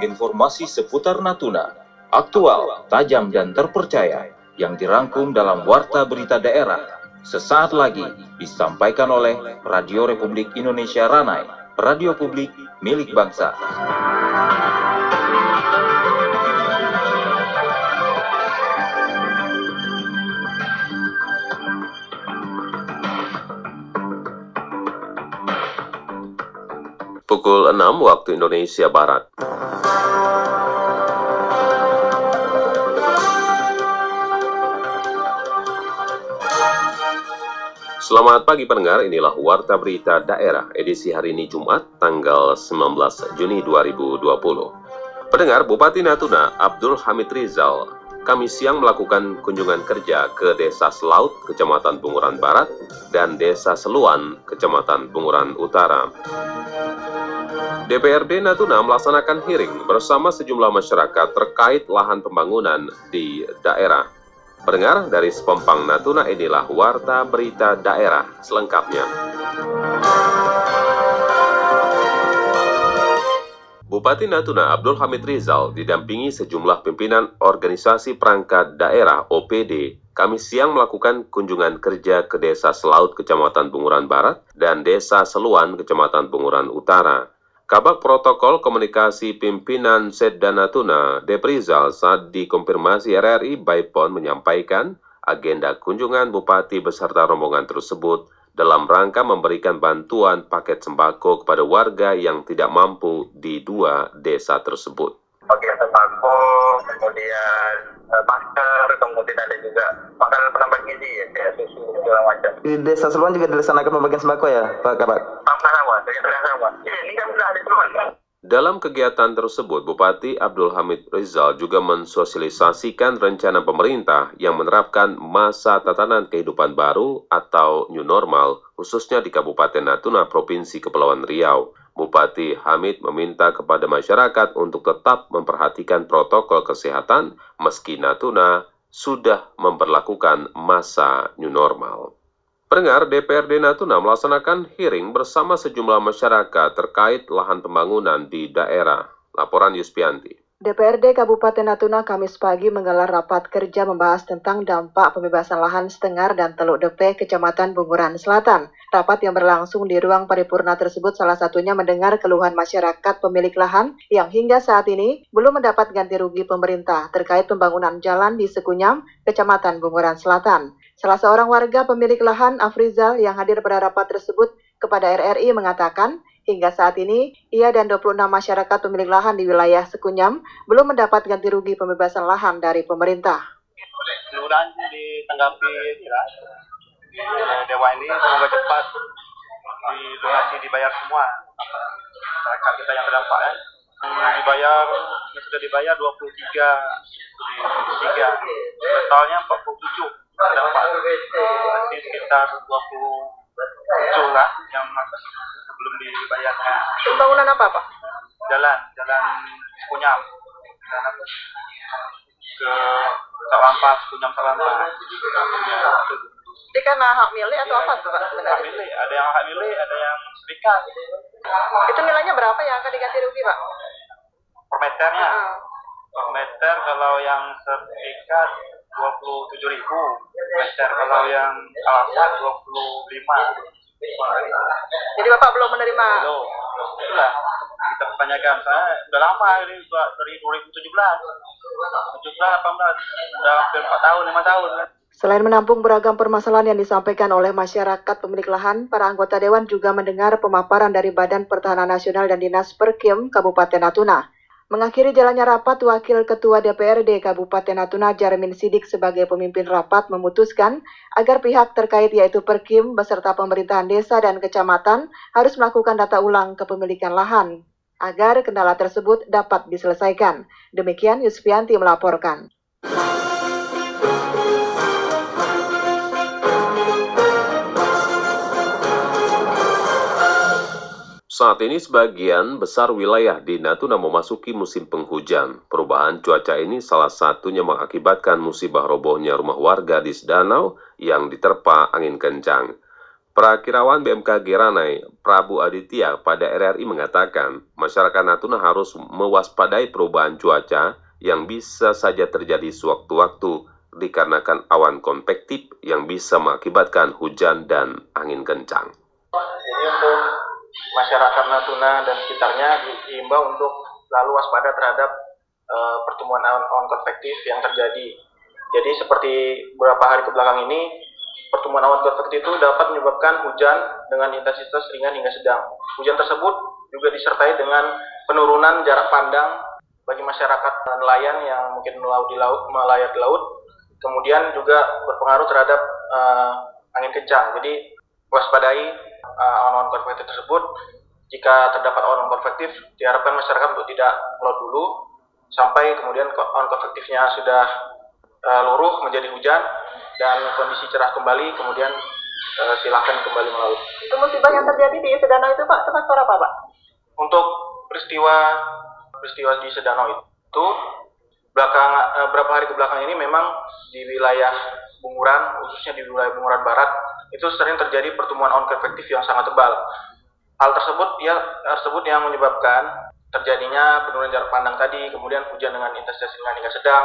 Informasi seputar Natuna, aktual, tajam dan terpercaya yang dirangkum dalam Warta Berita Daerah sesaat lagi disampaikan oleh Radio Republik Indonesia Ranai, radio publik milik bangsa. Pukul 6 waktu Indonesia Barat. Selamat pagi pendengar, inilah Warta Berita Daerah edisi hari ini Jumat, tanggal 19 Juni 2020. Pendengar, Bupati Natuna Abdul Hamid Rizal kami siang melakukan kunjungan kerja ke Desa Selaut, Kecamatan Bunguran Barat, dan Desa Seluan, Kecamatan Bunguran Utara. DPRD Natuna melaksanakan hearing bersama sejumlah masyarakat terkait lahan pembangunan di daerah. Pendengar dari Sepompang Natuna inilah Warta Berita Daerah selengkapnya. Bupati Natuna Abdul Hamid Rizal didampingi sejumlah pimpinan organisasi perangkat daerah OPD kami siang melakukan kunjungan kerja ke Desa Selaut Kecamatan Bunguran Barat dan Desa Seluan Kecamatan Bunguran Utara. Kabak Protokol Komunikasi Pimpinan Sedda Natuna, Deprizal, saat dikonfirmasi RRI Baipon menyampaikan agenda kunjungan Bupati beserta rombongan tersebut dalam rangka memberikan bantuan paket sembako kepada warga yang tidak mampu di dua desa tersebut. Bagian sembako, kemudian uh, masker, kemudian ada juga makanan penambah gizi, ya, kayak susu segala macam. Di desa Seluan juga dilaksanakan pembagian sembako ya, Pak Kabak? Sama-sama, sama. Ya, ini kan sudah ada Seluan, dalam kegiatan tersebut, Bupati Abdul Hamid Rizal juga mensosialisasikan rencana pemerintah yang menerapkan masa tatanan kehidupan baru atau new normal, khususnya di Kabupaten Natuna, Provinsi Kepulauan Riau. Bupati Hamid meminta kepada masyarakat untuk tetap memperhatikan protokol kesehatan meski Natuna sudah memperlakukan masa new normal. Pendengar DPRD Natuna melaksanakan hearing bersama sejumlah masyarakat terkait lahan pembangunan di daerah. Laporan Yuspianti. DPRD Kabupaten Natuna Kamis pagi menggelar rapat kerja membahas tentang dampak pembebasan lahan Setengar dan Teluk Depe, Kecamatan Bunguran Selatan. Rapat yang berlangsung di ruang paripurna tersebut salah satunya mendengar keluhan masyarakat pemilik lahan yang hingga saat ini belum mendapat ganti rugi pemerintah terkait pembangunan jalan di Sekunyam, Kecamatan Bunguran Selatan. Salah seorang warga pemilik lahan, Afrizal, yang hadir pada rapat tersebut kepada RRI mengatakan, Hingga saat ini, ia dan 26 masyarakat pemilik lahan di wilayah Sekunyam belum mendapat ganti rugi pembebasan lahan dari pemerintah. Mudah-mudahan ditanggapi ya. Dewa ini semoga cepat donasi dibayar semua masyarakat kita yang terdampak ya. Dibayar sudah dibayar 23 tiga totalnya 47 terdampak masih sekitar 27 lah yang belum dibayarkan. Pembangunan apa Pak? Jalan, jalan Kunyam. Jalan apa? Ke Salampas, Kunyam Salampas. Ya, Jadi karena hak milik atau apa tuh Pak hak milik, ada yang hak milik, ada yang serikat. Itu nilainya berapa yang akan diganti rugi Pak? Per meternya, Ah. per meter kalau yang sertifikat 27 ribu meter kalau yang alasan 25 Jadi Bapak belum menerima? Kilo itulah. Kita pertanyakan. Saya udah lama ini dari 2017 17 18 udah hampir 4 tahun 5 tahun. Kan Selain menampung beragam permasalahan yang disampaikan oleh masyarakat pemilik lahan, para anggota dewan juga mendengar pemaparan dari Badan Pertahanan Nasional dan Dinas Perkim Kabupaten Natuna. Mengakhiri jalannya rapat, Wakil Ketua DPRD Kabupaten Natuna Jarmin Sidik sebagai pemimpin rapat memutuskan agar pihak terkait yaitu Perkim beserta pemerintahan desa dan kecamatan harus melakukan data ulang kepemilikan lahan agar kendala tersebut dapat diselesaikan. Demikian Yusfianti melaporkan. Saat ini sebagian besar wilayah di Natuna memasuki musim penghujan. Perubahan cuaca ini salah satunya mengakibatkan musibah robohnya rumah warga di Sedanau yang diterpa angin kencang. Perakirawan BMKG Ranai, Prabu Aditya pada RRI mengatakan, masyarakat Natuna harus mewaspadai perubahan cuaca yang bisa saja terjadi sewaktu-waktu dikarenakan awan konvektif yang bisa mengakibatkan hujan dan angin kencang. Masyarakat Natuna dan sekitarnya diimbau untuk selalu waspada terhadap uh, pertumbuhan awan-awan konvektif yang terjadi. Jadi seperti beberapa hari ke belakang ini, pertumbuhan awan konvektif itu dapat menyebabkan hujan dengan intensitas ringan hingga sedang. Hujan tersebut juga disertai dengan penurunan jarak pandang bagi masyarakat nelayan yang mungkin melaut di laut, melayar di laut. Kemudian juga berpengaruh terhadap uh, angin kencang. Jadi waspadai uh, awan-awan konvektif tersebut jika terdapat awan konvektif, diharapkan masyarakat untuk tidak melaut dulu sampai kemudian awan konvektifnya sudah uh, luruh menjadi hujan dan kondisi cerah kembali, kemudian uh, silahkan kembali melaut. Itu musibah yang terjadi di Sedano itu Pak, tempat apa Pak? Untuk peristiwa peristiwa di Sedano itu belakang uh, berapa hari ke belakang ini memang di wilayah Bunguran, khususnya di wilayah Bunguran Barat, itu sering terjadi pertumbuhan awan konvektif yang sangat tebal Hal tersebut ya tersebut yang menyebabkan terjadinya penurunan jarak pandang tadi, kemudian hujan dengan intensitas ringan hingga sedang,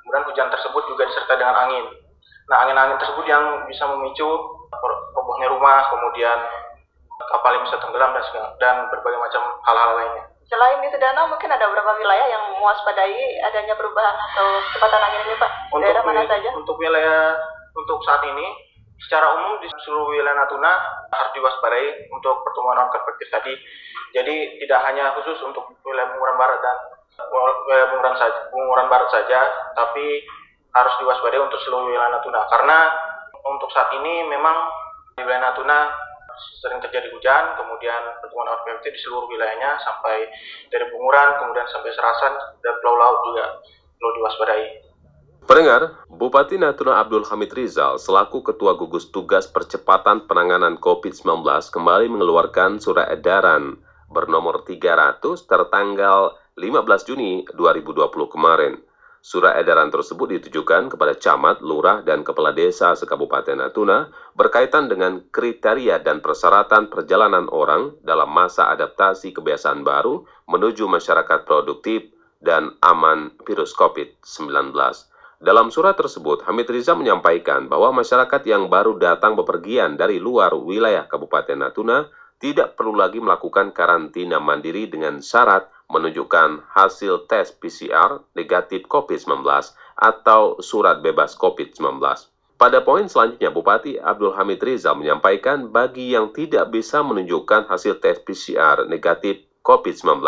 kemudian hujan tersebut juga disertai dengan angin. Nah, angin-angin tersebut yang bisa memicu robohnya rumah, kemudian kapal yang bisa tenggelam dan dan berbagai macam hal-hal lainnya. Selain di Sedana, mungkin ada beberapa wilayah yang mewaspadai adanya perubahan atau kecepatan angin ini, Pak? Untuk Daerah mana saja? Untuk wilayah untuk saat ini secara umum di seluruh wilayah Natuna harus diwaspadai untuk pertumbuhan awan konvektif tadi. Jadi tidak hanya khusus untuk wilayah Bunguran Barat dan wilayah Bunguran saja, Bunguran Barat saja, tapi harus diwaspadai untuk seluruh wilayah Natuna. Karena untuk saat ini memang di wilayah Natuna sering terjadi hujan, kemudian pertumbuhan awan konvektif di seluruh wilayahnya sampai dari Bunguran, kemudian sampai Serasan dan Pulau Laut juga perlu diwaspadai. Pendengar, Bupati Natuna Abdul Hamid Rizal selaku Ketua Gugus Tugas Percepatan Penanganan COVID-19 kembali mengeluarkan surat edaran bernomor 300 tertanggal 15 Juni 2020 kemarin. Surat edaran tersebut ditujukan kepada camat, lurah, dan kepala desa sekabupaten Natuna berkaitan dengan kriteria dan persyaratan perjalanan orang dalam masa adaptasi kebiasaan baru menuju masyarakat produktif dan aman virus COVID-19. Dalam surat tersebut, Hamid Riza menyampaikan bahwa masyarakat yang baru datang bepergian dari luar wilayah Kabupaten Natuna tidak perlu lagi melakukan karantina mandiri dengan syarat menunjukkan hasil tes PCR negatif COVID-19 atau surat bebas COVID-19. Pada poin selanjutnya, Bupati Abdul Hamid Riza menyampaikan bagi yang tidak bisa menunjukkan hasil tes PCR negatif COVID-19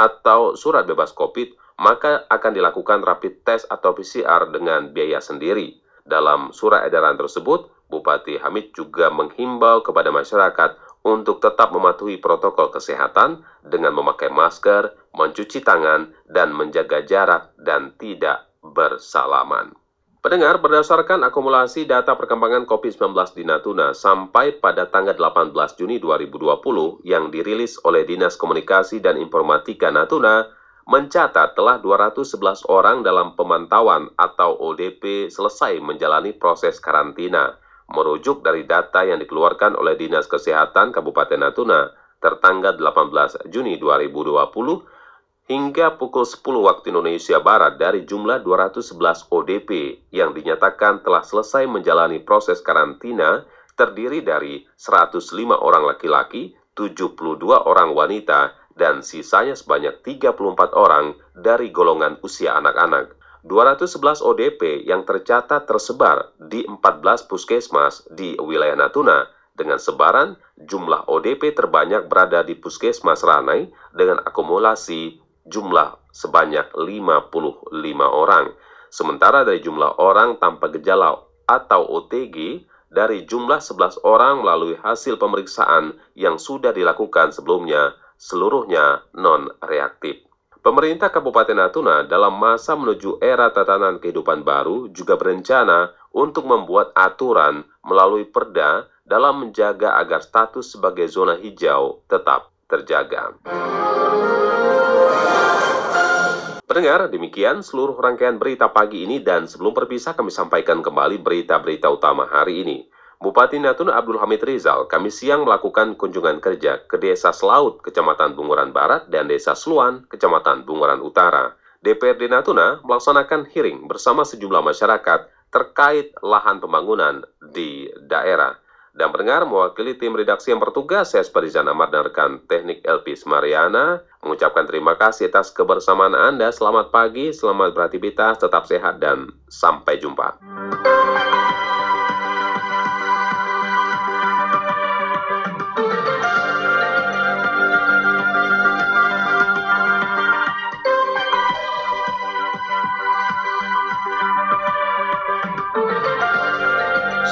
atau surat bebas COVID, maka akan dilakukan rapid test atau PCR dengan biaya sendiri. Dalam surat edaran tersebut, Bupati Hamid juga menghimbau kepada masyarakat untuk tetap mematuhi protokol kesehatan dengan memakai masker, mencuci tangan, dan menjaga jarak dan tidak bersalaman. Pendengar, berdasarkan akumulasi data perkembangan COVID-19 di Natuna sampai pada tanggal 18 Juni 2020 yang dirilis oleh Dinas Komunikasi dan Informatika Natuna, mencatat telah 211 orang dalam pemantauan atau ODP selesai menjalani proses karantina, merujuk dari data yang dikeluarkan oleh Dinas Kesehatan Kabupaten Natuna tertanggal 18 Juni 2020 hingga pukul 10 waktu Indonesia Barat dari jumlah 211 ODP yang dinyatakan telah selesai menjalani proses karantina terdiri dari 105 orang laki-laki, 72 orang wanita, dan sisanya sebanyak 34 orang dari golongan usia anak-anak. 211 ODP yang tercatat tersebar di 14 puskesmas di wilayah Natuna dengan sebaran jumlah ODP terbanyak berada di puskesmas Ranai dengan akumulasi jumlah sebanyak 55 orang. Sementara dari jumlah orang tanpa gejala atau OTG dari jumlah 11 orang melalui hasil pemeriksaan yang sudah dilakukan sebelumnya seluruhnya non-reaktif. Pemerintah Kabupaten Natuna dalam masa menuju era tatanan kehidupan baru juga berencana untuk membuat aturan melalui perda dalam menjaga agar status sebagai zona hijau tetap terjaga. Pendengar, demikian seluruh rangkaian berita pagi ini dan sebelum berpisah kami sampaikan kembali berita-berita utama hari ini. Bupati Natuna Abdul Hamid Rizal kami siang melakukan kunjungan kerja ke Desa Selaut, Kecamatan Bunguran Barat, dan Desa Seluan, Kecamatan Bunguran Utara. DPRD Natuna melaksanakan hearing bersama sejumlah masyarakat terkait lahan pembangunan di daerah. Dan pendengar mewakili tim redaksi yang bertugas, saya Sparizan Ahmad dan rekan teknik Elpis Mariana mengucapkan terima kasih atas kebersamaan Anda. Selamat pagi, selamat beraktivitas, tetap sehat, dan sampai jumpa.